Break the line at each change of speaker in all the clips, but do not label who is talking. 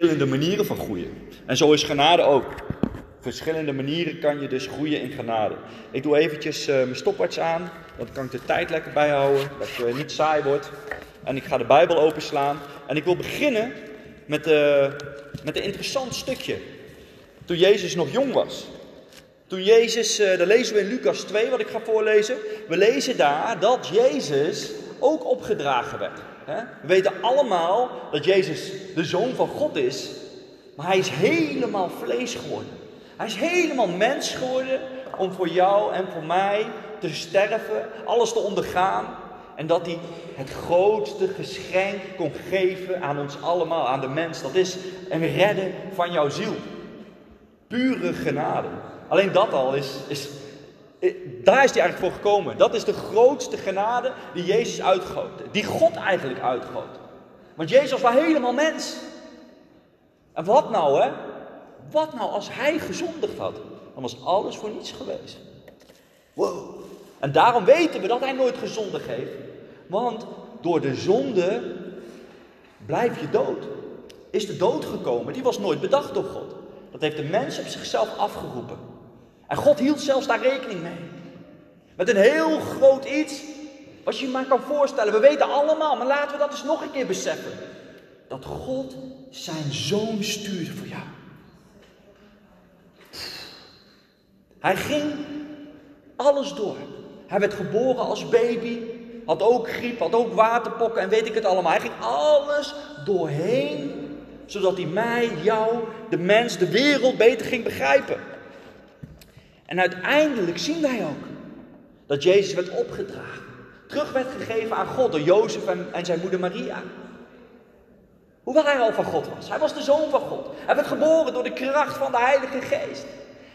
verschillende manieren van groeien. En zo is genade ook. Verschillende manieren kan je dus groeien in genade. Ik doe eventjes uh, mijn stopwatch aan, dan kan ik de tijd lekker bijhouden, dat het niet saai wordt. En ik ga de Bijbel openslaan. En ik wil beginnen met, uh, met een interessant stukje. Toen Jezus nog jong was. Toen Jezus, uh, dat lezen we in Lucas 2, wat ik ga voorlezen. We lezen daar dat Jezus ook opgedragen werd. We weten allemaal dat Jezus de zoon van God is, maar hij is helemaal vlees geworden. Hij is helemaal mens geworden om voor jou en voor mij te sterven, alles te ondergaan. En dat hij het grootste geschenk kon geven aan ons allemaal, aan de mens. Dat is een redden van jouw ziel. Pure genade. Alleen dat al is, is daar is hij eigenlijk voor gekomen. Dat is de grootste genade die Jezus uitgoot. Die God eigenlijk uitgoot. Want Jezus was helemaal mens. En wat nou hè? Wat nou als hij gezondigd had? Dan was alles voor niets geweest. Wow. En daarom weten we dat hij nooit gezondigd heeft. Want door de zonde blijf je dood. Is de dood gekomen? Die was nooit bedacht door God. Dat heeft de mens op zichzelf afgeroepen. En God hield zelfs daar rekening mee. Met een heel groot iets, wat je je maar kan voorstellen. We weten allemaal, maar laten we dat eens nog een keer beseffen. Dat God zijn zoon stuurde voor jou. Hij ging alles door. Hij werd geboren als baby, had ook griep, had ook waterpokken en weet ik het allemaal. Hij ging alles doorheen, zodat hij mij, jou, de mens, de wereld beter ging begrijpen. En uiteindelijk zien wij ook dat Jezus werd opgedragen. Terug werd gegeven aan God door Jozef en, zijn moeder Maria. Hoewel hij al van God was. Hij was de zoon van God. Hij werd geboren door de kracht van de Heilige Geest.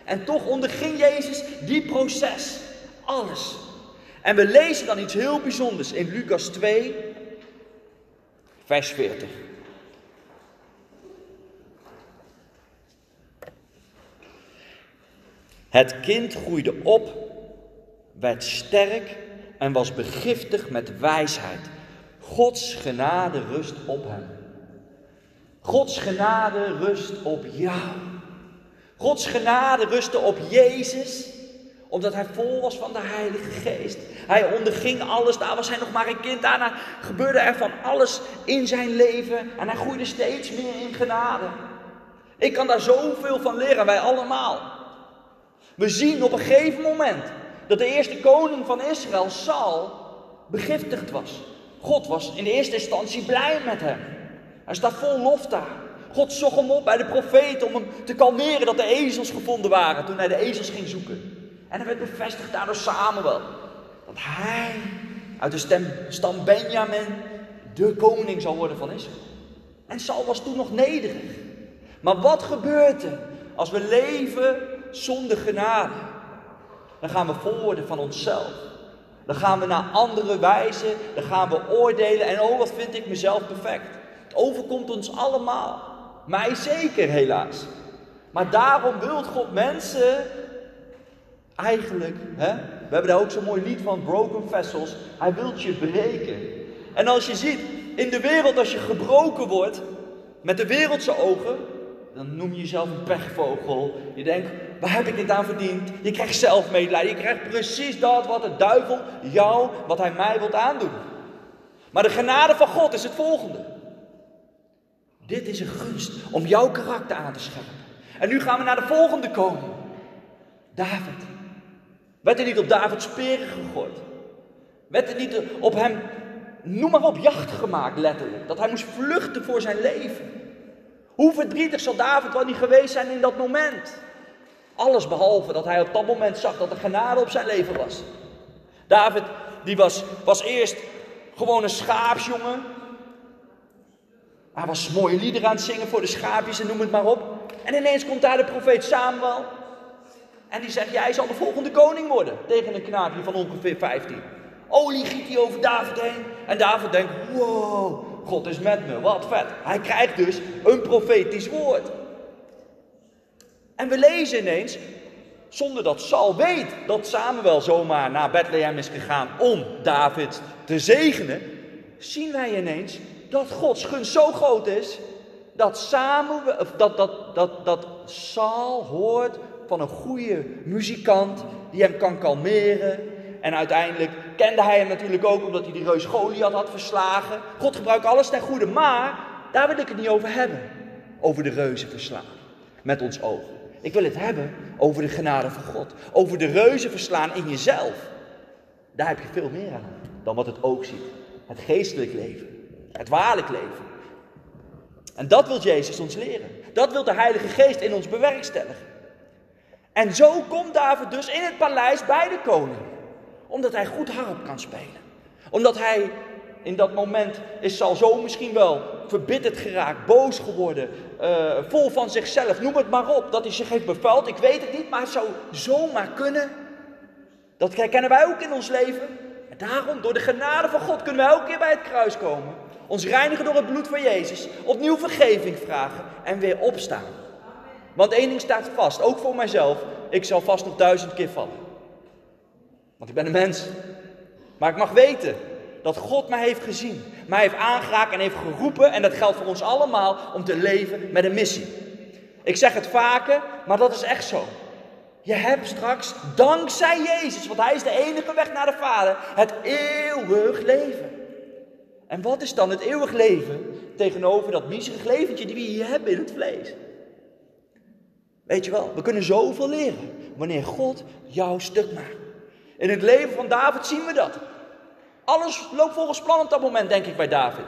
En toch onderging Jezus die proces. Alles. En we lezen dan iets heel bijzonders in Lucas 2, vers 40. Het kind groeide op, werd sterk en was begiftigd met wijsheid. Gods genade rust op hem. Gods genade rust op jou. Gods genade rustte op Jezus, omdat hij vol was van de Heilige Geest. Hij onderging alles, daar was hij nog maar een kind. Daarna gebeurde er van alles in zijn leven en hij groeide steeds meer in genade. Ik kan daar zoveel van leren, wij allemaal. We zien op een gegeven moment dat de eerste koning van Israël, Saul, begiftigd was. God was in de eerste instantie blij met hem. Hij staat vol lof daar. God zocht hem op bij de profeet om hem te kalmeren dat de ezels gevonden waren toen hij de ezels ging zoeken. En hij werd bevestigd daardoor Samuel. Dat hij uit de stem, stam Benjamin de koning zal worden van Israël. En Saul was toen nog nederig. Maar wat gebeurt er als we leven zonder genade. Dan gaan we voorwoorden van onszelf. Dan gaan we naar andere wijzen. Dan gaan we oordelen. En oh, wat vind ik mezelf perfect. Het overkomt ons allemaal. Mij zeker, helaas. Maar daarom wilt God mensen eigenlijk, hè, we hebben daar ook zo'n mooi lied van, Broken Vessels. Hij wilt je breken. En als je ziet, in de wereld, als je gebroken wordt, met de wereldse ogen, dan noem je jezelf een pechvogel. Je denkt, waar heb ik dit aan verdiend? Je krijgt zelf medelijden. Je krijgt precies dat wat de duivel jou, wat hij mij wilt aandoen. Maar de genade van God is het volgende. Dit is een gunst om jouw karakter aan te scherpen. En nu gaan we naar de volgende koning. David. Werd er niet op David speren gegooid? Werd er niet op hem, noem maar op, jacht gemaakt letterlijk? Dat hij moest vluchten voor zijn leven. Hoe verdrietig zal David wel niet geweest zijn in dat moment? Alles behalve dat hij op dat moment zag dat er genade op zijn leven was. David, die was, was eerst gewoon een schaapsjongen. Hij was mooie liederen aan het zingen voor de schaapjes en noem het maar op. En ineens komt daar de profeet Samuel. En die zegt, jij zal de volgende koning worden. Tegen een knaapje van ongeveer 15. Olie giet hij over David heen. En David denkt, wow, God is met me, wat vet. Hij krijgt dus een profetisch woord. En we lezen ineens, zonder dat Saul weet dat Samuel zomaar naar Bethlehem is gegaan om David te zegenen, zien wij ineens dat Gods gunst zo groot is dat, of dat, dat, dat, dat Saul hoort van een goede muzikant die hem kan kalmeren. En uiteindelijk kende hij hem natuurlijk ook omdat hij die reus Goliath had verslagen. God gebruikt alles ten goede, maar daar wil ik het niet over hebben. Over de reuzen verslaan met ons oog. Ik wil het hebben over de genade van God. Over de reuzen verslaan in jezelf. Daar heb je veel meer aan dan wat het oog ziet. Het geestelijk leven. Het waarlijk leven. En dat wil Jezus ons leren. Dat wil de Heilige Geest in ons bewerkstelligen. En zo komt David dus in het paleis bij de koning. Omdat hij goed harp kan spelen. Omdat hij in dat moment is Sal zo misschien wel verbitterd geraakt, boos geworden, uh, vol van zichzelf. Noem het maar op, dat hij zich heeft bevuild. Ik weet het niet, maar het zou zomaar kunnen. Dat herkennen wij ook in ons leven. En daarom, door de genade van God, kunnen wij ook weer bij het kruis komen. Ons reinigen door het bloed van Jezus. Opnieuw vergeving vragen en weer opstaan. Want één ding staat vast, ook voor mijzelf. Ik zal vast nog duizend keer vallen. Want ik ben een mens. Maar ik mag weten dat God mij heeft gezien. Mij heeft aangeraakt en heeft geroepen. En dat geldt voor ons allemaal om te leven met een missie. Ik zeg het vaker, maar dat is echt zo. Je hebt straks, dankzij Jezus, want Hij is de enige weg naar de Vader, het eeuwig leven. En wat is dan het eeuwig leven tegenover dat miserig leventje die we hier hebben in het vlees? Weet je wel, we kunnen zoveel leren wanneer God jouw stuk maakt. In het leven van David zien we dat. Alles loopt volgens plan op dat moment, denk ik bij David.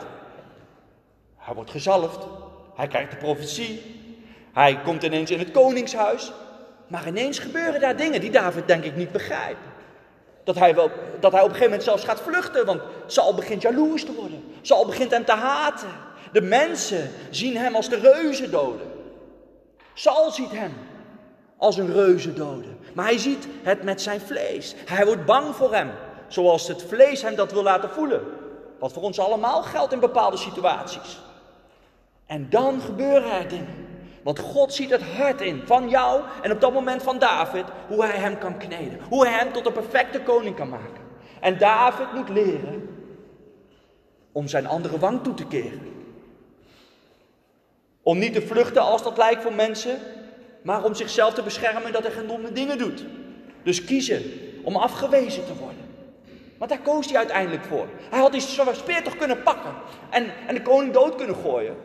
Hij wordt gezalfd, hij krijgt de profetie, hij komt ineens in het koningshuis. Maar ineens gebeuren daar dingen die David denk ik niet begrijpt. Dat hij, wel, dat hij op een gegeven moment zelfs gaat vluchten, want Saul begint jaloers te worden. Saul begint hem te haten. De mensen zien hem als de reuzen doden. Saul ziet hem als een reuze doden. Maar hij ziet het met zijn vlees. Hij wordt bang voor hem. Zoals het vlees hem dat wil laten voelen. Wat voor ons allemaal geldt in bepaalde situaties. En dan gebeuren er dingen. Want God ziet het hart in van jou en op dat moment van David, hoe hij hem kan kneden. Hoe hij hem tot een perfecte koning kan maken. En David moet leren om zijn andere wang toe te keren. Om niet te vluchten als dat lijkt voor mensen, maar om zichzelf te beschermen dat hij geen dingen doet. Dus kiezen om afgewezen te worden. Want daar koos hij uiteindelijk voor. Hij had die speer toch kunnen pakken en, en de koning dood kunnen gooien.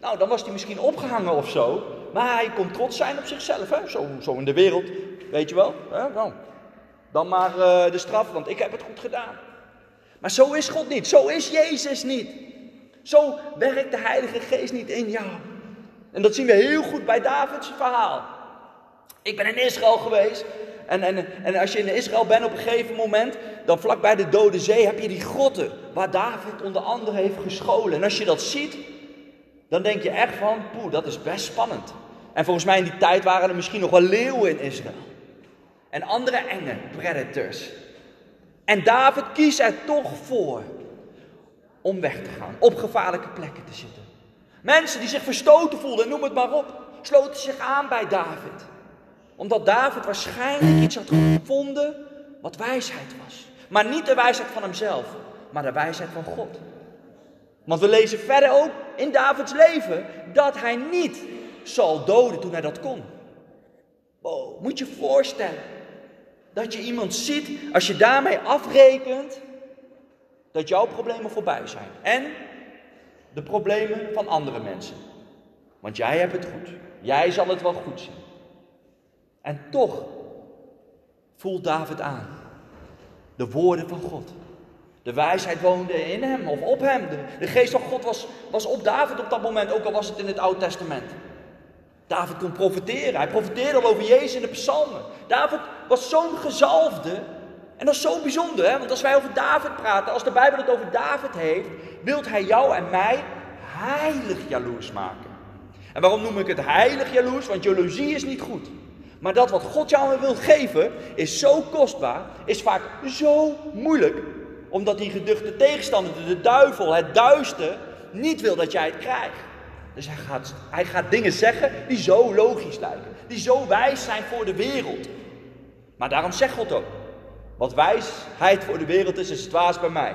Nou, dan was hij misschien opgehangen of zo. Maar hij kon trots zijn op zichzelf. Hè? Zo, zo in de wereld, weet je wel. Hè? Nou, dan maar uh, de straf, want ik heb het goed gedaan. Maar zo is God niet. Zo is Jezus niet. Zo werkt de Heilige Geest niet in jou. En dat zien we heel goed bij Davids verhaal. Ik ben in Israël geweest. En, en, en als je in Israël bent op een gegeven moment, dan vlakbij de Dode Zee heb je die grotten waar David onder andere heeft gescholen. En als je dat ziet, dan denk je echt van, poeh, dat is best spannend. En volgens mij in die tijd waren er misschien nog wel leeuwen in Israël. En andere enge predators. En David kiest er toch voor om weg te gaan, op gevaarlijke plekken te zitten. Mensen die zich verstoten voelden, noem het maar op, sloten zich aan bij David. Omdat David waarschijnlijk iets had gevonden wat wijsheid was. Maar niet de wijsheid van hemzelf, maar de wijsheid van God. Want we lezen verder ook in Davids leven dat hij niet zal doden toen hij dat kon. Wow, moet je voorstellen dat je iemand ziet, als je daarmee afrekent, dat jouw problemen voorbij zijn. En de problemen van andere mensen. Want jij hebt het goed. Jij zal het wel goed zien. En toch voelt David aan de woorden van God. De wijsheid woonde in hem of op hem. De, geest van God was, was op David op dat moment, ook al was het in het Oude Testament. David kon profiteren. Hij profiteerde al over Jezus in de psalmen. David was zo'n gezalfde. En dat is zo bijzonder, hè? want als wij over David praten, als de Bijbel het over David heeft, wilt hij jou en mij heilig jaloers maken. En waarom noem ik het heilig jaloers? Want jaloezie is niet goed. Maar dat wat God jou wil geven, is zo kostbaar, is vaak zo moeilijk omdat die geduchte tegenstander, de duivel, het duister, niet wil dat jij het krijgt. Dus hij gaat, hij gaat dingen zeggen die zo logisch lijken. Die zo wijs zijn voor de wereld. Maar daarom zegt God ook. Wat wijsheid voor de wereld is, is dwaas bij mij.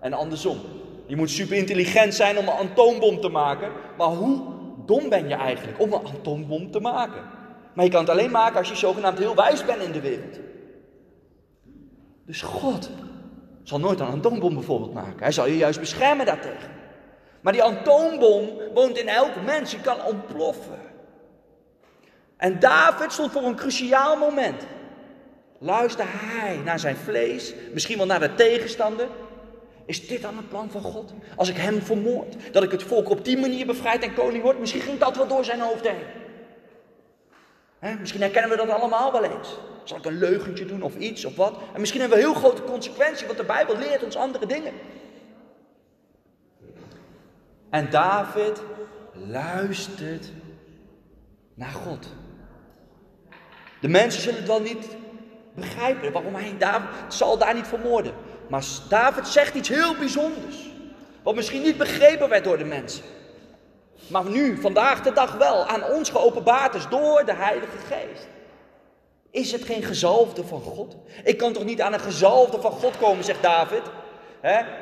En andersom. Je moet super intelligent zijn om een atoombom te maken. Maar hoe dom ben je eigenlijk om een atoombom te maken? Maar je kan het alleen maken als je zogenaamd heel wijs bent in de wereld. Dus God zal nooit een atoombom bijvoorbeeld maken. Hij zal je juist beschermen daartegen. Maar die atoombom woont in elk mens. Je kan ontploffen. En David stond voor een cruciaal moment. Luister hij naar zijn vlees, misschien wel naar de tegenstander. Is dit dan het plan van God? Als ik hem vermoord, dat ik het volk op die manier bevrijd en koning word? Misschien ging dat wel door zijn hoofd heen. Misschien herkennen we dat allemaal wel eens. Zal ik een leugentje doen of iets of wat? En misschien hebben we heel grote consequenties, want de Bijbel leert ons andere dingen. En David luistert naar God. De mensen zullen het wel niet begrijpen waarom hij David zal daar niet vermoorden. Maar David zegt iets heel bijzonders. Wat misschien niet begrepen werd door de mensen. Maar nu, vandaag de dag wel, aan ons geopenbaard is door de Heilige Geest. Is het geen gezalfde van God? Ik kan toch niet aan een gezalfde van God komen, zegt David.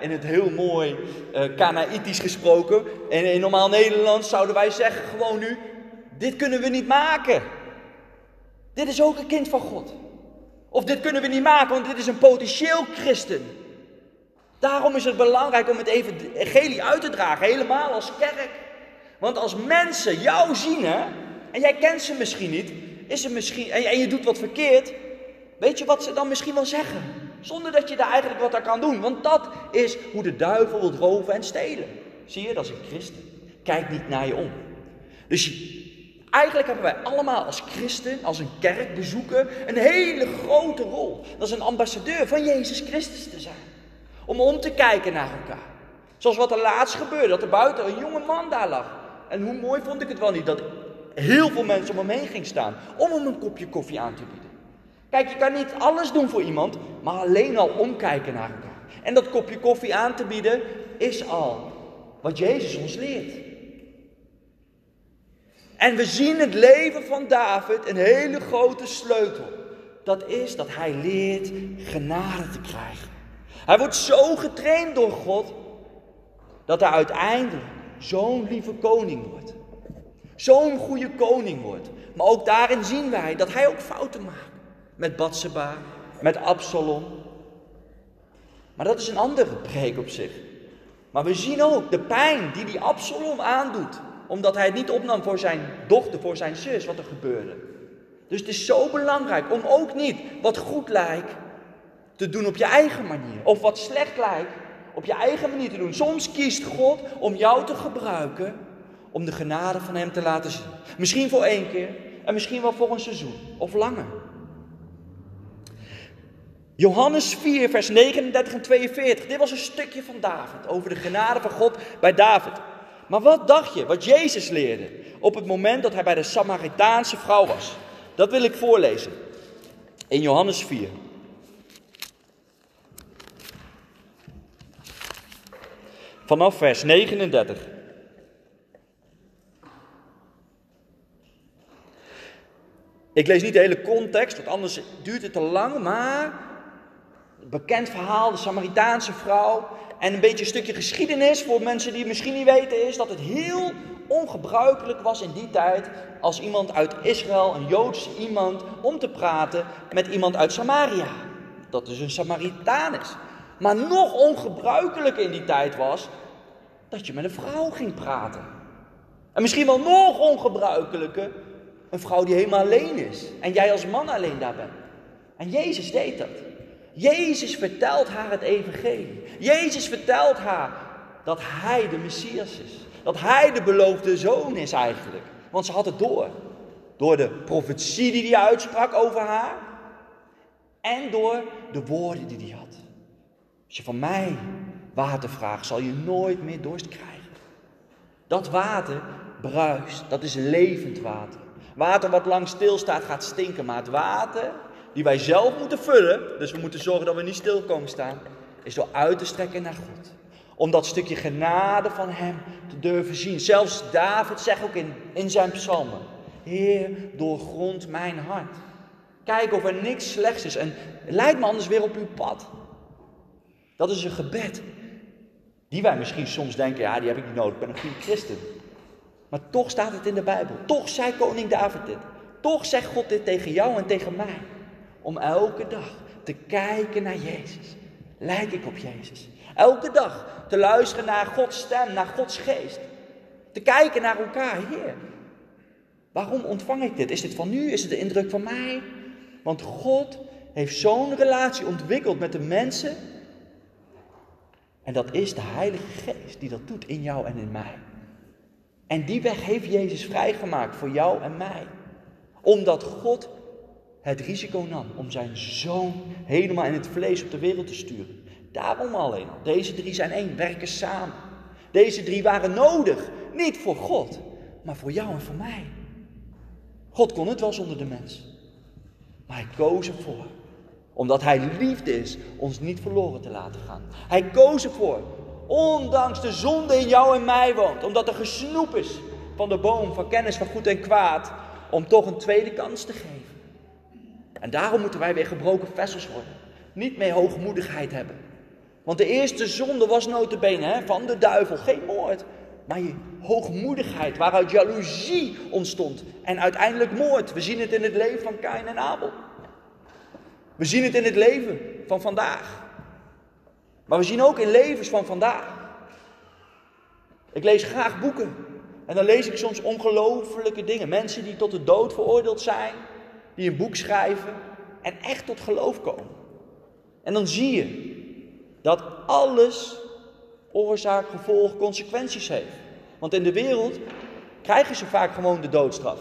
in het heel mooi uh, Kanaïtisch gesproken. En in normaal Nederlands zouden wij zeggen gewoon nu: dit kunnen we niet maken. Dit is ook een kind van God. Of dit kunnen we niet maken, want dit is een potentieel christen. Daarom is het belangrijk om het evangelie uit te dragen, helemaal als kerk. Want als mensen jou zien, hè, en jij kent ze misschien niet, is het misschien, en je doet wat verkeerd, weet je wat ze dan misschien wel zeggen? Zonder dat je daar eigenlijk wat aan kan doen. Want dat is hoe de duivel wil roven en stelen. Zie je, dat is een christen. Kijk niet naar je om. Dus Eigenlijk hebben wij allemaal als christen, als een kerkbezoeker, een hele grote rol. Dat is een ambassadeur van Jezus Christus te zijn. Om om te kijken naar elkaar. Zoals wat er laatst gebeurde, dat er buiten een jonge man daar lag. En hoe mooi vond ik het wel niet dat heel veel mensen om hem heen gingen staan om hem een kopje koffie aan te bieden. Kijk, je kan niet alles doen voor iemand, maar alleen al omkijken naar elkaar. En dat kopje koffie aan te bieden is al wat Jezus ons leert. En we zien het leven van David een hele grote sleutel. Dat is dat hij leert genade te krijgen. Hij wordt zo getraind door God dat hij uiteindelijk zo'n lieve koning wordt. Zo'n goede koning wordt. Maar ook daarin zien wij dat hij ook fouten maakt. Met Batseba, met Absalom. Maar dat is een andere preek op zich. Maar we zien ook de pijn die die Absalom aandoet omdat hij het niet opnam voor zijn dochter, voor zijn zus, wat er gebeurde. Dus het is zo belangrijk om ook niet wat goed lijkt te doen op je eigen manier. Of wat slecht lijkt op je eigen manier te doen. Soms kiest God om jou te gebruiken om de genade van Hem te laten zien. Misschien voor één keer en misschien wel voor een seizoen of langer. Johannes 4, vers 39 en 42. Dit was een stukje van David over de genade van God bij David. Maar wat dacht je, wat Jezus leerde op het moment dat hij bij de Samaritaanse vrouw was? Dat wil ik voorlezen. In Johannes 4. Vanaf vers 39. Ik lees niet de hele context, want anders duurt het te lang, maar bekend verhaal, de Samaritaanse vrouw. En een beetje een stukje geschiedenis voor mensen die het misschien niet weten, is dat het heel ongebruikelijk was in die tijd als iemand uit Israël, een Joods iemand, om te praten met iemand uit Samaria. Dat dus een Samaritaan is. Maar nog ongebruikelijker in die tijd was dat je met een vrouw ging praten. En misschien wel nog ongebruikelijker, een vrouw die helemaal alleen is. En jij als man alleen daar bent. En Jezus deed dat. Jezus vertelt haar het evangelie. Jezus vertelt haar dat hij de Messias is. Dat hij de beloofde zoon is eigenlijk. Want ze had het door. Door de profetie die hij uitsprak over haar. En door de woorden die hij had. Als je van mij water vraagt, zal je nooit meer dorst krijgen. Dat water bruist. Dat is levend water. Water wat lang stilstaat gaat stinken. Maar het water die wij zelf moeten vullen, dus we moeten zorgen dat we niet stil komen staan, is door uit te strekken naar God. Om dat stukje genade van Hem te durven zien. Zelfs David zegt ook in, in zijn psalmen, Heer, doorgrond mijn hart. Kijk of er niks slechts is en leid me anders weer op uw pad. Dat is een gebed. Die wij misschien soms denken, ja, die heb ik niet nodig, ik ben een goede christen. Maar toch staat het in de Bijbel. Toch zei koning David dit. Toch zegt God dit tegen jou en tegen mij. Om elke dag te kijken naar Jezus. Lijk ik op Jezus? Elke dag te luisteren naar Gods stem, naar Gods geest. Te kijken naar elkaar. Heer, waarom ontvang ik dit? Is dit van nu? Is het de indruk van mij? Want God heeft zo'n relatie ontwikkeld met de mensen. En dat is de Heilige Geest die dat doet in jou en in mij. En die weg heeft Jezus vrijgemaakt voor jou en mij. Omdat God het risico nam om zijn zoon helemaal in het vlees op de wereld te sturen. Daarom alleen al. Deze drie zijn één, werken samen. Deze drie waren nodig, niet voor God, maar voor jou en voor mij. God kon het wel zonder de mens. Maar hij koos ervoor. Omdat hij liefde is, ons niet verloren te laten gaan. Hij koos ervoor. Ondanks de zonde in jou en mij woont. Omdat er gesnoep is van de boom van kennis van goed en kwaad. Om toch een tweede kans te geven. En daarom moeten wij weer gebroken vessels worden. Niet meer hoogmoedigheid hebben. Want de eerste zonde was notabene hè, van de duivel. Geen moord. Maar je hoogmoedigheid waaruit jaloezie ontstond. En uiteindelijk moord. We zien het in het leven van Kain en Abel. We zien het in het leven van vandaag. Maar we zien ook in levens van vandaag. Ik lees graag boeken. En dan lees ik soms ongelofelijke dingen. Mensen die tot de dood veroordeeld zijn. Die een boek schrijven. En echt tot geloof komen. En dan zie je dat alles oorzaak, gevolg, consequenties heeft. Want in de wereld krijgen ze vaak gewoon de doodstraf.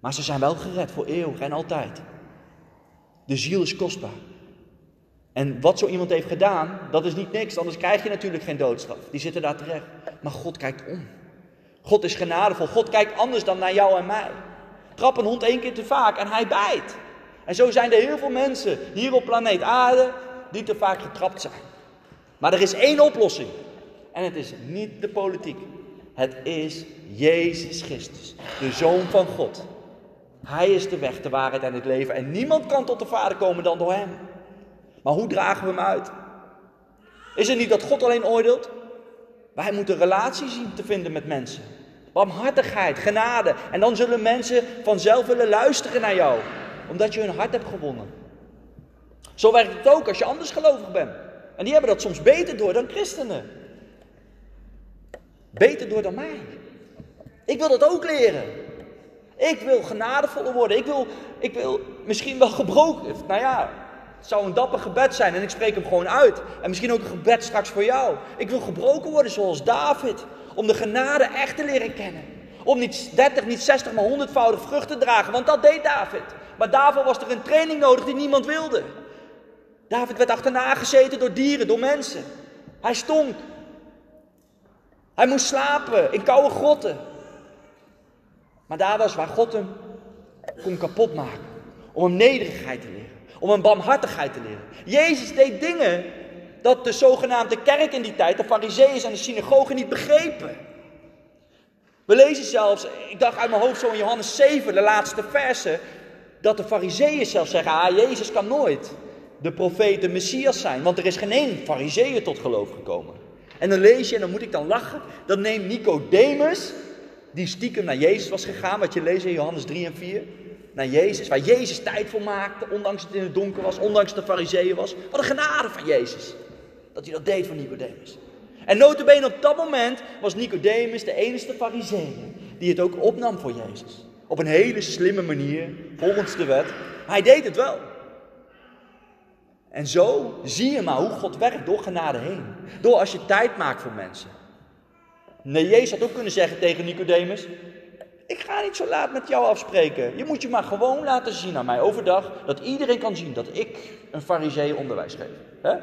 Maar ze zijn wel gered voor eeuwig en altijd. De ziel is kostbaar. En wat zo iemand heeft gedaan, dat is niet niks, anders krijg je natuurlijk geen doodstraf. Die zitten daar terecht. Maar God kijkt om. God is genadevol. God kijkt anders dan naar jou en mij. Trap een hond één keer te vaak en hij bijt. En zo zijn er heel veel mensen hier op planeet Aarde die te vaak getrapt zijn. Maar er is één oplossing. En het is niet de politiek. Het is Jezus Christus, de Zoon van God. Hij is de weg, de waarheid en het leven. En niemand kan tot de Vader komen dan door Hem. Maar hoe dragen we Hem uit? Is het niet dat God alleen oordeelt? Wij moeten relatie zien te vinden met mensen. Barmhartigheid, genade. En dan zullen mensen vanzelf willen luisteren naar jou. Omdat je hun hart hebt gewonnen. Zo werkt het ook als je anders gelovig bent. En die hebben dat soms beter door dan christenen. Beter door dan mij. Ik wil dat ook leren. Ik wil genadevoller worden. Ik wil, ik wil misschien wel gebroken. Nou ja, het zou een dapper gebed zijn en ik spreek hem gewoon uit. En misschien ook een gebed straks voor jou. Ik wil gebroken worden zoals David. Om de genade echt te leren kennen. Om niet 30, niet 60, maar 100voudig vrucht te dragen. Want dat deed David. Maar daarvoor was er een training nodig die niemand wilde. David werd achterna gezeten door dieren, door mensen. Hij stonk. Hij moest slapen in koude grotten. Maar daar was waar God hem kon kapotmaken. Om hem nederigheid te leren. Om hem barmhartigheid te leren. Jezus deed dingen dat de zogenaamde kerk in die tijd, de fariseeërs en de synagogen niet begrepen. We lezen zelfs, ik dacht uit mijn hoofd zo in Johannes 7, de laatste verse, dat de fariseeën zelfs zeggen, ah, Jezus kan nooit de profeet, de Messias zijn. Want er is geen één fariseeën tot geloof gekomen. En dan lees je, en dan moet ik dan lachen, dan neemt Nicodemus, die stiekem naar Jezus was gegaan, wat je leest in Johannes 3 en 4, naar Jezus, waar Jezus tijd voor maakte, ondanks het in het donker was, ondanks de fariseeën was. Wat een genade van Jezus, dat hij dat deed voor Nicodemus. En notabene op dat moment was Nicodemus de enige fariseeën die het ook opnam voor Jezus. Op een hele slimme manier, volgens de wet. Hij deed het wel. En zo zie je maar hoe God werkt door genade heen. Door als je tijd maakt voor mensen. Nee, Jezus had ook kunnen zeggen tegen Nicodemus: Ik ga niet zo laat met jou afspreken. Je moet je maar gewoon laten zien aan mij overdag. Dat iedereen kan zien dat ik een farisee onderwijs geef.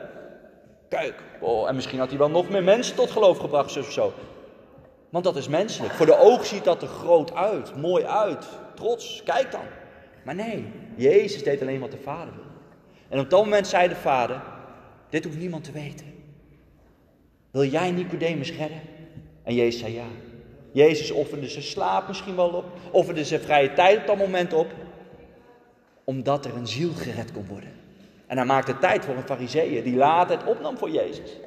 Kijk, oh, en misschien had hij wel nog meer mensen tot geloof gebracht, of zo. Want dat is menselijk. Voor de oog ziet dat er groot uit, mooi uit, trots. Kijk dan. Maar nee, Jezus deed alleen wat de Vader wil. En op dat moment zei de vader: Dit hoeft niemand te weten. Wil jij Nicodemus redden? En Jezus zei ja. Jezus offerde zijn slaap misschien wel op, offerde zijn vrije tijd op dat moment op, omdat er een ziel gered kon worden. En hij maakte tijd voor een fariseeën die later het opnam voor Jezus.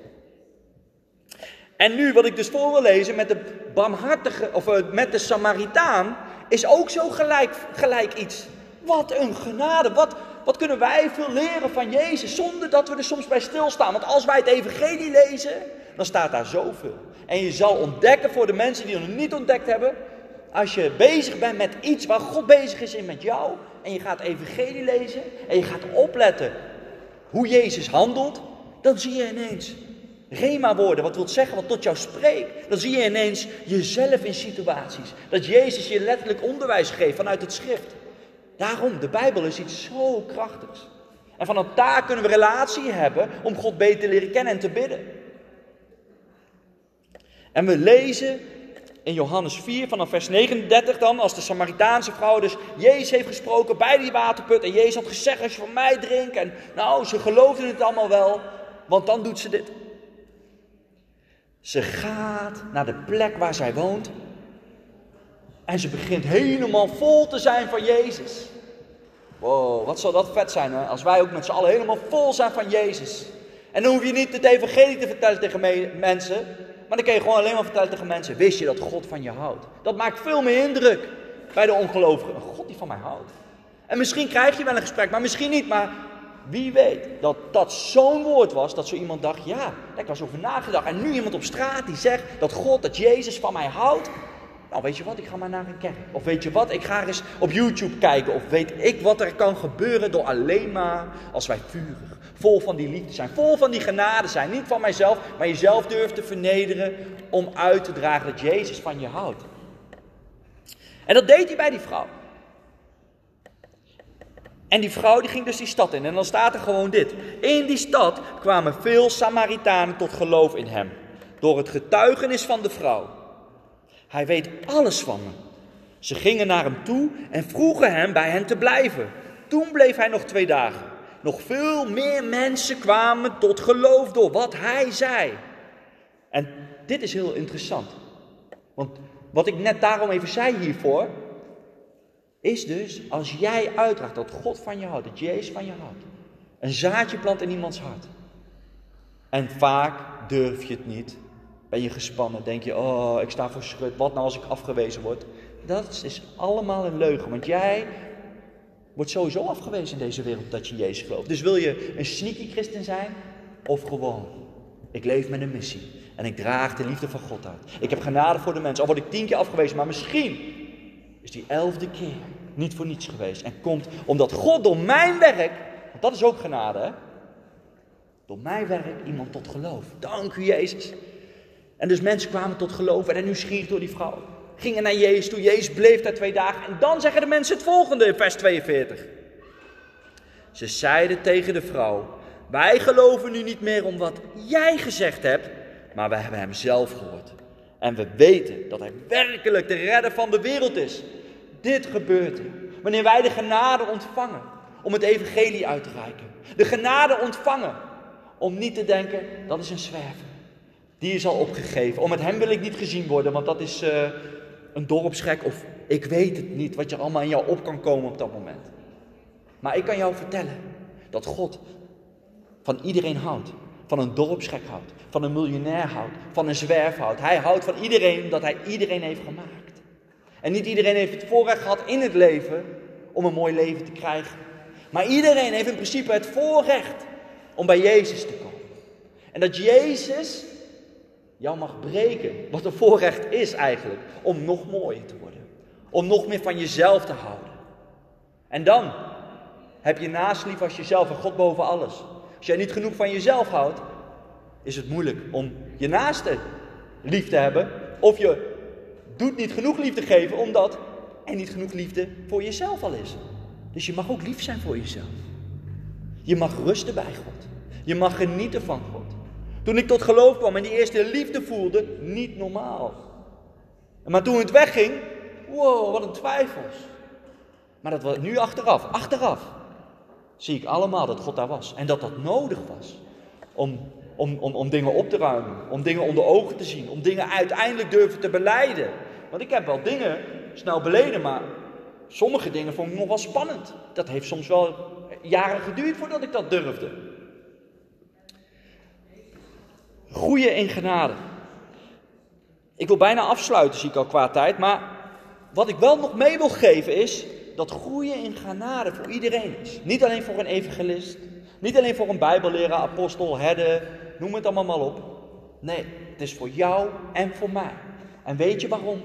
En nu wat ik dus voor wil lezen met de barmhartige, of eh, met de Samaritaan, is ook zo gelijk, gelijk iets. Wat een genade, wat, wat kunnen wij veel leren van Jezus zonder dat we er soms bij stilstaan. Want als wij het evangelie lezen, dan staat daar zoveel. En je zal ontdekken voor de mensen die het nog niet ontdekt hebben, als je bezig bent met iets waar God bezig is in met jou, en je gaat evangelie lezen, en je gaat opletten hoe Jezus handelt, dan zie je ineens Rema woorden, wat wil zeggen, wat tot jou spreekt. Dan zie je ineens jezelf in situaties. Dat Jezus je letterlijk onderwijs geeft vanuit het schrift. Daarom, de Bijbel is iets zo krachtigs. En vanaf daar kunnen we relatie hebben om God beter te leren kennen en te bidden. En we lezen in Johannes 4 vanaf vers 39 dan, als de Samaritaanse vrouw dus Jezus heeft gesproken bij die waterput. En Jezus had gezegd, als je van mij drinkt. En nou, ze geloofden het allemaal wel, want dan doet ze dit. Ze gaat naar de plek waar zij woont. En ze begint helemaal vol te zijn van Jezus. Wow, wat zal dat vet zijn hè? als wij ook met z'n allen helemaal vol zijn van Jezus. En dan hoef je niet het evangelie te vertellen tegen mensen. Maar dan kun je gewoon alleen maar vertellen tegen mensen. Wist je dat God van je houdt? Dat maakt veel meer indruk bij de ongelovigen. Een God die van mij houdt. En misschien krijg je wel een gesprek, maar misschien niet. Maar wie weet dat dat zo'n woord was dat zo iemand dacht, ja, daar was over nagedacht. En nu iemand op straat die zegt dat God, dat Jezus van mij houdt. Nou, weet je wat, ik ga maar naar een kerk. Of weet je wat, ik ga eens op YouTube kijken. Of weet ik wat er kan gebeuren door alleen maar als wij vurig, vol van die liefde zijn. Vol van die genade zijn. Niet van mijzelf, maar jezelf durft te vernederen om uit te dragen dat Jezus van je houdt. En dat deed hij bij die vrouw. En die vrouw die ging dus die stad in. En dan staat er gewoon dit. In die stad kwamen veel Samaritanen tot geloof in hem. Door het getuigenis van de vrouw. Hij weet alles van me. Ze gingen naar hem toe en vroegen hem bij hen te blijven. Toen bleef hij nog twee dagen. Nog veel meer mensen kwamen tot geloof door wat hij zei. En dit is heel interessant. Want wat ik net daarom even zei hiervoor, is dus als jij uitdraagt dat God van je houdt, dat Jezus van je houdt, een zaadje plant in iemands hart. En vaak durf je het niet. Ben je gespannen, denk je, oh, ik sta voor schut, wat nou als ik afgewezen word? Dat is allemaal een leugen, want jij wordt sowieso afgewezen in deze wereld dat je Jezus gelooft. Dus wil je een sneaky christen zijn of gewoon, ik leef met een missie en ik draag de liefde van God uit. Ik heb genade voor de mensen, al word ik tien keer afgewezen, maar misschien is die elfde keer niet voor niets geweest. En komt omdat God door mijn werk, want dat is ook genade, door mijn werk iemand tot geloof. Dank u Jezus. En dus mensen kwamen tot geloof, werden nieuwsgierig door die vrouw. Gingen naar Jezus toe, Jezus bleef daar twee dagen. En dan zeggen de mensen het volgende in vers 42. Ze zeiden tegen de vrouw, wij geloven nu niet meer om wat jij gezegd hebt, maar we hebben hem zelf gehoord. En we weten dat hij werkelijk de redder van de wereld is. Dit gebeurt er wanneer wij de genade ontvangen om het evangelie uit te reiken. De genade ontvangen om niet te denken, dat is een zwerver. Die is al opgegeven. Om met hem wil ik niet gezien worden, want dat is uh, een dorpsgek of ik weet het niet wat je allemaal in jou op kan komen op dat moment. Maar ik kan jou vertellen dat God van iedereen houdt. Van een dorpsgek houdt, van een miljonair houdt, van een zwerver houdt. Hij houdt van iedereen omdat hij iedereen heeft gemaakt. En niet iedereen heeft het voorrecht gehad in het leven om een mooi leven te krijgen. Maar iedereen heeft in principe het voorrecht om bij Jezus te komen. En dat Jezus jou mag breken, wat een voorrecht is eigenlijk, om nog mooier te worden. Om nog meer van jezelf te houden. En dan heb je naast lief als jezelf en God boven alles. Als jij niet genoeg van jezelf houdt, is het moeilijk om je naaste lief te hebben. Of je doet niet genoeg liefde geven omdat er niet genoeg liefde voor jezelf al is. Dus je mag ook lief zijn voor jezelf. Je mag rusten bij God. Je mag genieten van God. Toen ik tot geloof kwam en die eerste liefde voelde, niet normaal. Maar toen het wegging, wow, wat een twijfels. Maar dat was nu achteraf, achteraf, zie ik allemaal dat God daar was. En dat dat nodig was om om, om, om dingen op te ruimen, om dingen onder ogen te zien, om dingen uiteindelijk durven te beleiden. Want ik heb wel dingen snel beleden, maar sommige dingen vond ik nog wel spannend. Dat heeft soms wel jaren geduurd voordat ik dat durfde. Groeien in genade. Ik wil bijna afsluiten, zie ik al qua tijd. Maar wat ik wel nog mee wil geven is dat groeien in genade voor iedereen is. Niet alleen voor een evangelist, niet alleen voor een bijbelleraar, apostel, herder, noem het allemaal maar op. Nee, het is voor jou en voor mij. En weet je waarom?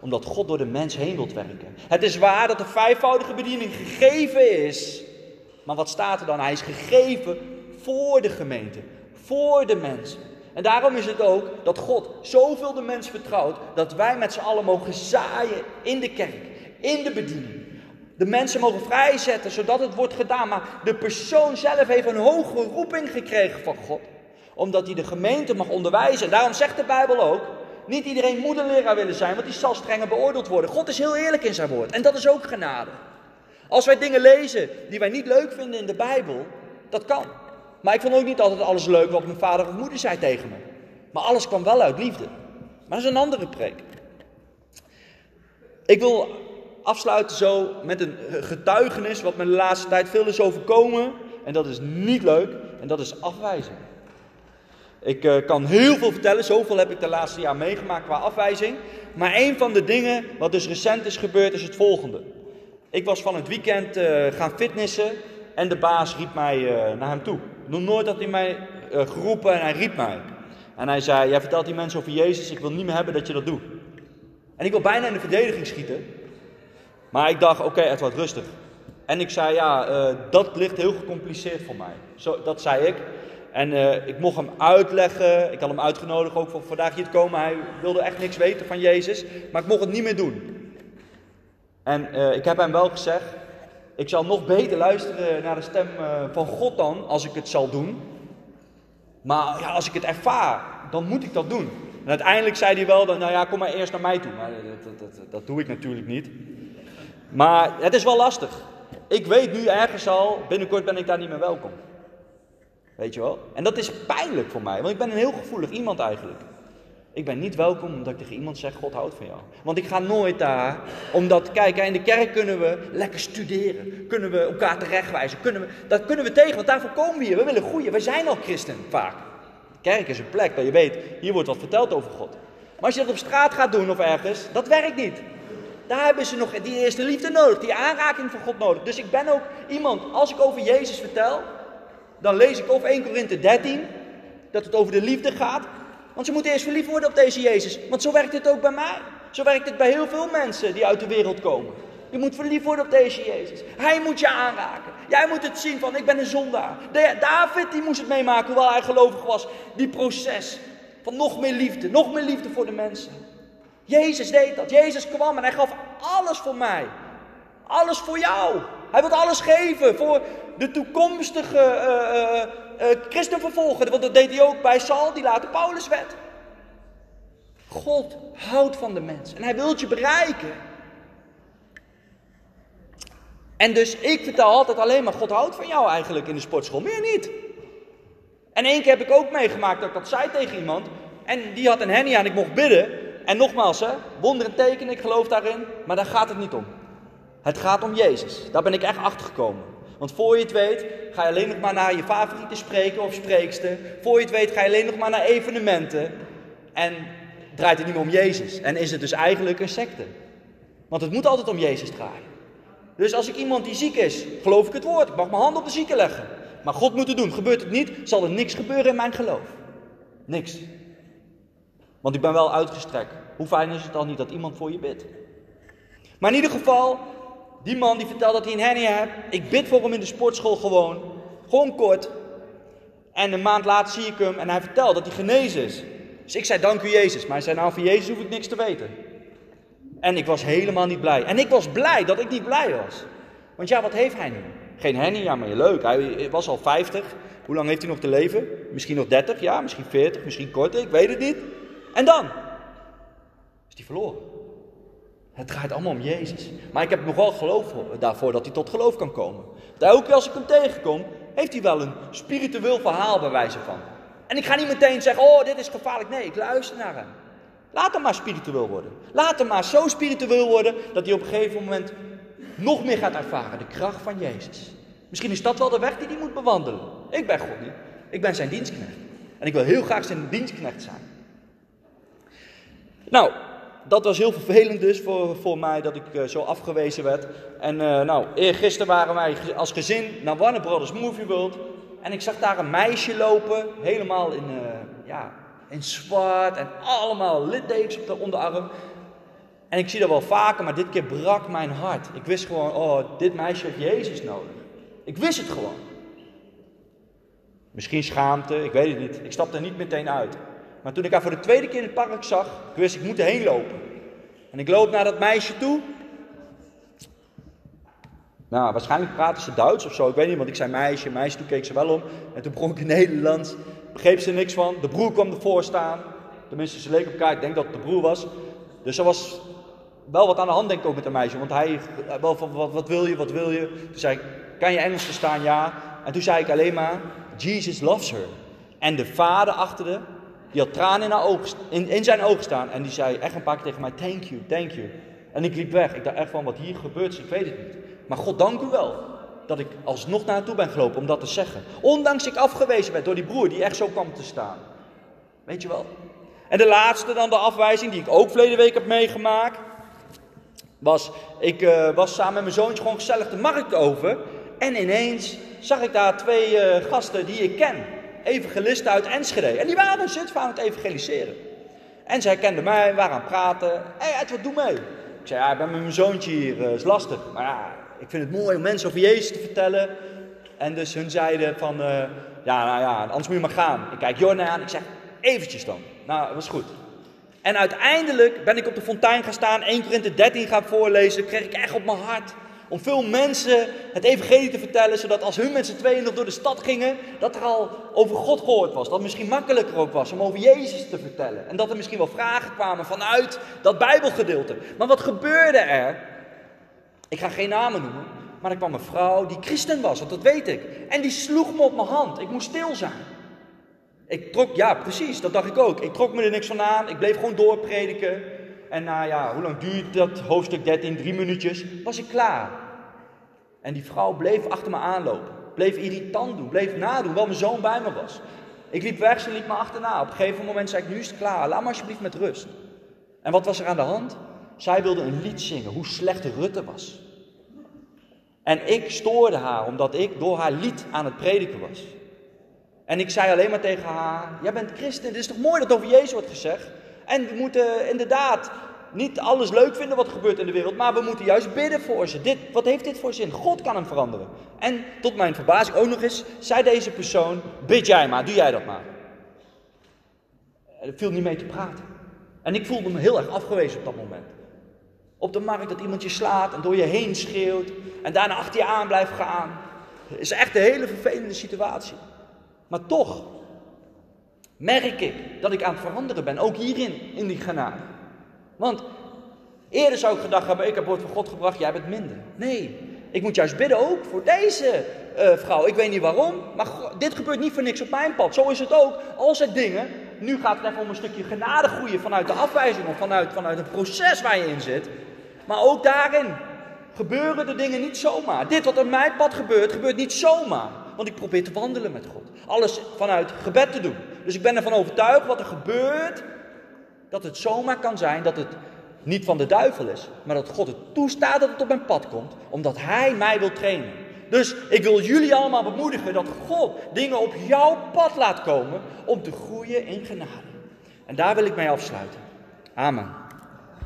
Omdat God door de mens heen wilt werken. Het is waar dat de vijfvoudige bediening gegeven is. Maar wat staat er dan? Hij is gegeven voor de gemeente, voor de mensen. En daarom is het ook dat God zoveel de mens vertrouwt dat wij met z'n allen mogen zaaien in de kerk, in de bediening. De mensen mogen vrijzetten zodat het wordt gedaan. Maar de persoon zelf heeft een hoge roeping gekregen van God. Omdat hij de gemeente mag onderwijzen. En daarom zegt de Bijbel ook. Niet iedereen moet een leraar willen zijn, want die zal strenger beoordeeld worden. God is heel eerlijk in zijn woord. En dat is ook genade. Als wij dingen lezen die wij niet leuk vinden in de Bijbel, dat kan. Maar ik vond ook niet altijd alles leuk wat mijn vader of moeder zei tegen me. Maar alles kwam wel uit liefde. Maar dat is een andere preek. Ik wil afsluiten zo met een getuigenis wat me de laatste tijd veel is overkomen. En dat is niet leuk. En dat is afwijzing. Ik uh, kan heel veel vertellen, zoveel heb ik de laatste jaar meegemaakt qua afwijzing. Maar een van de dingen wat dus recent is gebeurd is het volgende. Ik was van het weekend uh, gaan fitnessen en de baas riep mij uh, naar hem toe. Nog nooit had hij mij geroepen en hij riep mij. En hij zei, jij vertelt die mensen over Jezus, ik wil niet meer hebben dat je dat doet. En ik wil bijna in de verdediging schieten. Maar ik dacht, oké, okay, het wordt rustig. En ik zei, ja, uh, dat ligt heel gecompliceerd voor mij. Zo, dat zei ik. En ik mocht hem uitleggen. Ik had hem uitgenodigd ook voor vandaag hier te komen. Hij wilde echt niks weten van Jezus. Maar ik mocht het niet meer doen. En ik heb hem wel gezegd. Ik zal nog beter luisteren naar de stem van God dan. Als ik het zal doen. Maar ja, als ik het ervaar, dan moet ik dat doen. En uiteindelijk zei hij wel, nou ja, kom maar eerst naar mij toe. Maar dat, dat, dat, dat doe ik natuurlijk niet. Maar het is wel lastig. Ik weet nu ergens al, binnenkort ben ik daar niet meer welkom. Weet je wel? En dat is pijnlijk voor mij, want ik ben een heel gevoelig iemand eigenlijk. Ik ben niet welkom omdat ik tegen iemand zeg, God houdt van jou. Want ik ga nooit daar, omdat, kijk, in de kerk kunnen we lekker studeren. Kunnen we elkaar terechtwijzen. Kunnen we, dat kunnen we tegen, want daarvoor komen we hier. We willen groeien. We zijn al christen, vaak. De kerk is een plek dat je weet, hier wordt wat verteld over God. Maar als je dat op straat gaat doen of ergens, dat werkt niet. Daar hebben ze nog die eerste liefde nodig, die aanraking van God nodig. Dus ik ben ook iemand, als ik over Jezus vertel, dan lees ik of 1 Korinthe 13, dat het over de liefde gaat. Want ze moeten eerst verliefd worden op deze Jezus. Want zo werkt het ook bij mij. Zo werkt het bij heel veel mensen die uit de wereld komen. Je moet verliefd worden op deze Jezus. Hij moet je aanraken. Jij moet het zien van ik ben een zondaar. David die moest het meemaken hoewel hij gelovig was. Die proces van nog meer liefde. Nog meer liefde voor de mensen. Jezus deed dat. Jezus kwam en hij gaf alles voor mij. Alles voor jou. Hij wil alles geven voor de toekomstige uh, uh, uh, christenvervolger. Want dat deed hij ook bij Saul, die later Paulus werd. God houdt van de mens en hij wil je bereiken. En dus ik vertel altijd alleen maar, God houdt van jou eigenlijk in de sportschool. Meer niet. En één keer heb ik ook meegemaakt dat ik dat zei tegen iemand. En die had een henny aan, ik mocht bidden. En nogmaals, hè, wonderen tekenen, ik geloof daarin, maar daar gaat het niet om. Het gaat om Jezus. Daar ben ik echt achter gekomen. Want voor je het weet, ga je alleen nog maar naar je favoriete spreker of spreekster. Voor je het weet, ga je alleen nog maar naar evenementen. En draait het niet meer om Jezus. En is het dus eigenlijk een secte. Want het moet altijd om Jezus draaien. Dus als ik iemand die ziek is, geloof ik het woord. Ik mag mijn hand op de zieke leggen. Maar God moet het doen. Gebeurt het niet, zal er niks gebeuren in mijn geloof. Niks. Want ik ben wel uitgestrekt. Hoe fijn is het dan niet dat iemand voor je bidt? Maar in ieder geval, die man die vertelt dat hij een hernia heeft. Ik bid voor hem in de sportschool gewoon. Gewoon kort. En een maand later zie ik hem en hij vertelt dat hij genezen is. Dus ik zei dank u Jezus. Maar hij zei nou van Jezus hoef ik niks te weten. En ik was helemaal niet blij. En ik was blij dat ik niet blij was. Want ja, wat heeft hij nu? Geen hernia, maar leuk. Hij was al 50. Hoe lang heeft hij nog te leven? Misschien nog 30, ja, misschien 40, misschien korter, ik weet het niet. En dan is hij verloren. Het draait allemaal om Jezus. Maar ik heb nog wel geloof daarvoor dat hij tot geloof kan komen. Elke keer als ik hem tegenkom, heeft hij wel een spiritueel verhaal bij wijze van. En ik ga niet meteen zeggen, oh dit is gevaarlijk. Nee, ik luister naar hem. Laat hem maar spiritueel worden. Laat hem maar zo spiritueel worden dat hij op een gegeven moment nog meer gaat ervaren. De kracht van Jezus. Misschien is dat wel de weg die hij moet bewandelen. Ik ben God niet. Ik ben zijn dienstknecht. En ik wil heel graag zijn dienstknecht zijn. Nou, dat was heel vervelend dus voor, voor mij dat ik eh, zo afgewezen werd. En uh, nou, gisteren waren wij als gezin naar Warner Brothers Movie World. En ik zag daar een meisje lopen, helemaal in, uh, ja, in zwart en allemaal littekens op de onderarm. En ik zie dat wel vaker, maar dit keer brak mijn hart. Ik wist gewoon, oh, dit meisje heeft Jezus nodig. Ik wist het gewoon. Misschien schaamte, ik weet het niet. Ik stapte er niet meteen uit. Maar toen ik haar voor de tweede keer in het park zag, ik wist ik moet erheen lopen. En ik loop naar dat meisje toe. Nou, waarschijnlijk praten ze Duits of zo, ik weet niet, want ik zei meisje, meisje, toen keek ze wel om. En toen begon ik in Nederlands, begreep ze niks van. De broer kwam ervoor staan. Tenminste, ze leek op elkaar, ik denk dat het de broer was. Dus er was wel wat aan de hand, denk ik ook met de meisje. Want hij, wel van, wat, wat wil je, wat wil je? Toen zei ik, kan je Engels verstaan? Ja. En toen zei ik alleen maar, Jesus loves her. En de vader achter de, die had tranen in, in, zijn ogen staan. En die zei echt een paar keer tegen mij, thank you, thank you. En ik liep weg. Ik dacht echt van, wat hier gebeurt ik weet het niet. Maar God dank u wel dat ik alsnog naartoe ben gelopen om dat te zeggen. Ondanks ik afgewezen werd door die broer die echt zo kwam te staan. Weet je wel? En de laatste dan de afwijzing die ik ook verleden week heb meegemaakt. Was, ik uh, was samen met mijn zoontje gewoon gezellig de markt over. En ineens zag ik daar twee uh, gasten die ik ken. Evangelisten uit Enschede. En die waren zit aan het evangeliseren. En zij kenden mij, waren aan het praten. Hé wat doe mee? Ik zei, ja, ik ben met mijn zoontje hier, uh, is lastig. Maar ja, ik vind het mooi om mensen over Jezus te vertellen. En dus hun zeiden van, uh, ja, nou ja, anders moet je maar gaan. Ik kijk Jorna aan, ik zeg, eventjes dan. Nou, dat was goed. En uiteindelijk ben ik op de fontein gaan staan, 1 Korinthe 13 gaan voorlezen. kreeg ik echt op mijn hart om veel mensen het evangelie te vertellen, zodat als hun met z'n tweeën nog door de stad gingen, dat er al over God gehoord was. Dat het misschien makkelijker ook was om over Jezus te vertellen. En dat er misschien wel vragen kwamen vanuit dat Bijbelgedeelte. Maar wat gebeurde er? Ik ga geen namen noemen, maar er kwam een vrouw die christen was, want dat weet ik. En die sloeg me op mijn hand. Ik moest stil zijn. Ik trok, ja precies, dat dacht ik ook. Ik trok me er niks van aan. Ik bleef gewoon doorprediken. En na, ja, hoe lang duurt dat hoofdstuk 13? Drie minuutjes. Was ik klaar. En die vrouw bleef achter me aanlopen. Bleef irritant doen. Bleef nadoen, wel mijn zoon bij me was. Ik liep weg, ze liep me achterna. Op een gegeven moment zei ik, nu is het klaar. Laat me alsjeblieft met rust. En wat was er aan de hand? Zij wilde een lied zingen, hoe slecht Rutte was. En ik stoorde haar, omdat ik door haar lied aan het prediken was. En ik zei alleen maar tegen haar: Jij bent christen, het is toch mooi dat over Jezus wordt gezegd? En we moeten inderdaad niet alles leuk vinden wat er gebeurt in de wereld, maar we moeten juist bidden voor ze. Dit, wat heeft dit voor zin? God kan hem veranderen. En tot mijn verbazing ook nog eens, zei deze persoon: Bid jij maar, doe jij dat maar. Er viel niet mee te praten. En ik voelde me heel erg afgewezen op dat moment. Op de markt dat iemand je slaat en door je heen schreeuwt en daarna achter je aan blijft gaan. Is echt een hele vervelende situatie. Maar toch merk ik dat ik aan het veranderen ben, ook hierin, in die genade. Want eerder zou ik gedacht hebben, ik heb woord van God gebracht, jij bent minder. Nee, ik moet juist bidden ook voor deze uh, vrouw. Ik weet niet waarom, maar dit gebeurt niet voor niks op mijn pad. Zo is het ook. Als er dingen, nu gaat het even om een stukje genade groeien vanuit de afwijzing of vanuit, vanuit het proces waar je in zit. Maar ook daarin gebeuren de dingen niet zomaar. Dit wat op mijn pad gebeurt, gebeurt niet zomaar. Want ik probeer te wandelen met God. Alles vanuit gebed te doen. Dus ik ben ervan overtuigd wat er gebeurt, dat het zomaar kan zijn dat het niet van de duivel is, maar dat God het toestaat dat het op mijn pad komt, omdat Hij mij wil trainen. Dus ik wil jullie allemaal bemoedigen dat God dingen op jouw pad laat komen om te groeien in genade. En daar wil ik mee afsluiten. Amen.